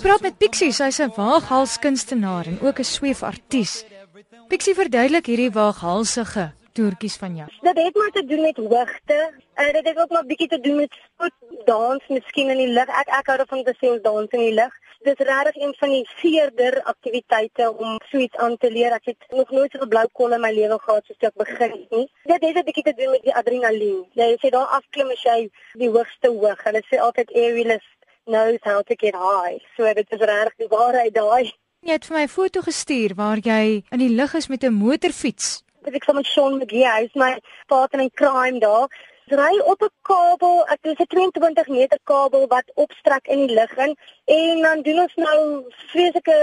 Praat met Pixie, sy's 'n waaghalskunstenaar en ook 'n sweefartiest. Pixie verduidelik hierdie waaghalsige toertjies van jou. Dit het maar te doen met hoogte. En dit het ook maar bietjie te doen met voet dans, miskien in die lug. Ek ek hou daarvan te sê ons dans in die lug. Dit is regtig een van die seerder aktiwiteite om suits aan te leer. Ek het nog nooit so 'n blou kol in my lewe gehad soos ek begin nie. Dit het 'n bietjie te doen met die adrenalien. Jy sê daar afklim as jy die hoogste hoog. Hulle sê altyd aerialist knows how to get high. So dit is regtig die waarheid daai. Jy het vir my 'n foto gestuur waar jy in die lug is met 'n motorfiets. Dit ek sommer Sean McGee, hy's my partner in crime daar. Ry op 'n kabel, ek dis 'n 22 meter kabel wat opstrek in die lug in en dan doen ons nou vreeslike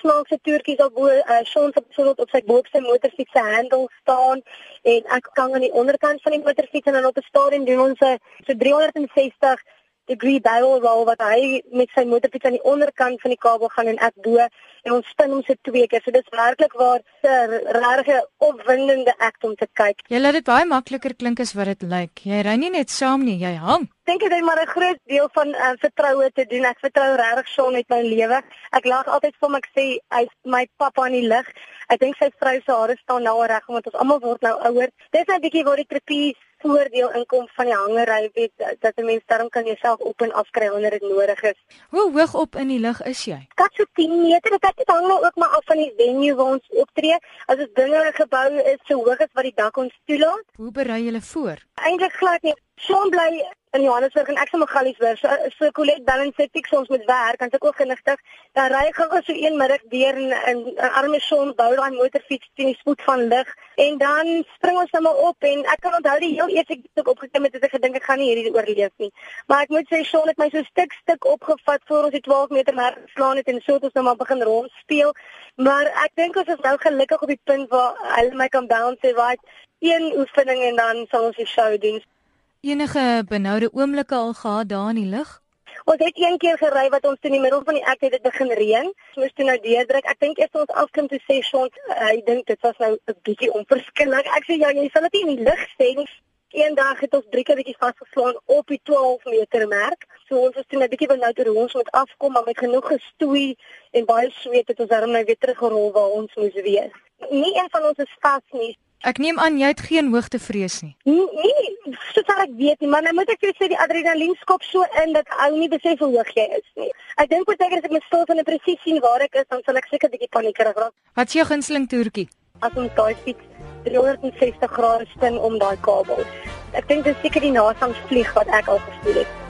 snaakse toertjies op bo uh, Sean se byvoorbeeld op sy boopse motorfiets se handle staan en ek kan aan die onderkant van die motorfiets en dan op 'n stadium doen ons 'n so 360 degree barrel roll wat hy met sy motorfiets aan die onderkant van die kabel gaan en ek bo en ons spin hom so twee keer. So dis werklik waar 'n regte opwindende act om te kyk. Jy laat dit baie makliker klink as wat dit lyk. Jy ry nie net saam nie, jy hang. Dink dit is maar 'n groot deel van uh, vertroue te doen. Ek vertrou regtig Sean met my lewe. Ek lag altyd vir hom ek sê hy's my pappa in die lig. Ek dink sy vrou se hare staan nou reg omdat ons almal word nou ouer. Dis 'n bietjie waar die trapeze voordeel inkom van die hangery weet dat 'n mens daarom kan jouself op en af kry wanneer dit nodig is. Hoe hoog op in die lug is jy? Kat so 10 meter, dit hang nou ook maar af van die venue waar ons optree. As dit binne 'n gebou is so hoog as wat die dak ons toelaat. Hoe berei jy voor? Eintlik glad nie. Sean bly in Johannesburg en ek se Magaliesburg. So so Colette balance ek soms met werk, se ek ook genigtig. Dan ry ek gou so een middag deur in 'n arme Sean bou daai motorfiets teen die spoed van lig en dan spring ons sommer op en ek kan onthou die heel keer ek opgekom het, het ek gedink ek gaan nie hierdie oorleef nie. Maar ek moet sê Sean het my so stuk stuk opgevat voor ons die 12 meter merk geslaan het en so het ons nou maar begin rond speel. Maar ek dink ons is nou gelukkig op die punt waar hulle my kan bounce sê, "Right, een oefening en dan sal ons die show doen." Enige benoude oomblikke al gehad daar in die lug? Ons het een keer gery wat ons in die middel van die ek het dit begin reën. Ons moes toe nou deurdruk. Ek dink eers ons afkom toe sê ons hy dink dit was nou 'n bietjie onverskillig. Ek sê ja, jy sal dit in die lug sê nie. Eendag het ons drie keer bietjie vasgeslaan op die 12 meter merk. So ons was toe 'n bietjie benoude hoe ons moet afkom, maar met genoeg gestoei en baie sweet het ons daarom nou weer teruggerol waar ons moes wees. Nie een van ons is vas nie. Ek neem aan jy het geen hoogtevrees nie. Nee, soos ek weet nie, maar nou moet ek vir sê die adrenalien skop so in dat ou nie besef hoe hoog jy is nie. Ek dink wat seker as ek my stil van presies sien waar ek is, dan sal ek seker 'n bietjie paniekerig raak. Wat is jou gunsteling toertjie? As ons daai fiets 360 grade spin om daai kabel. Ek dink dit is seker die naaste aan vlieg wat ek al gestuur het.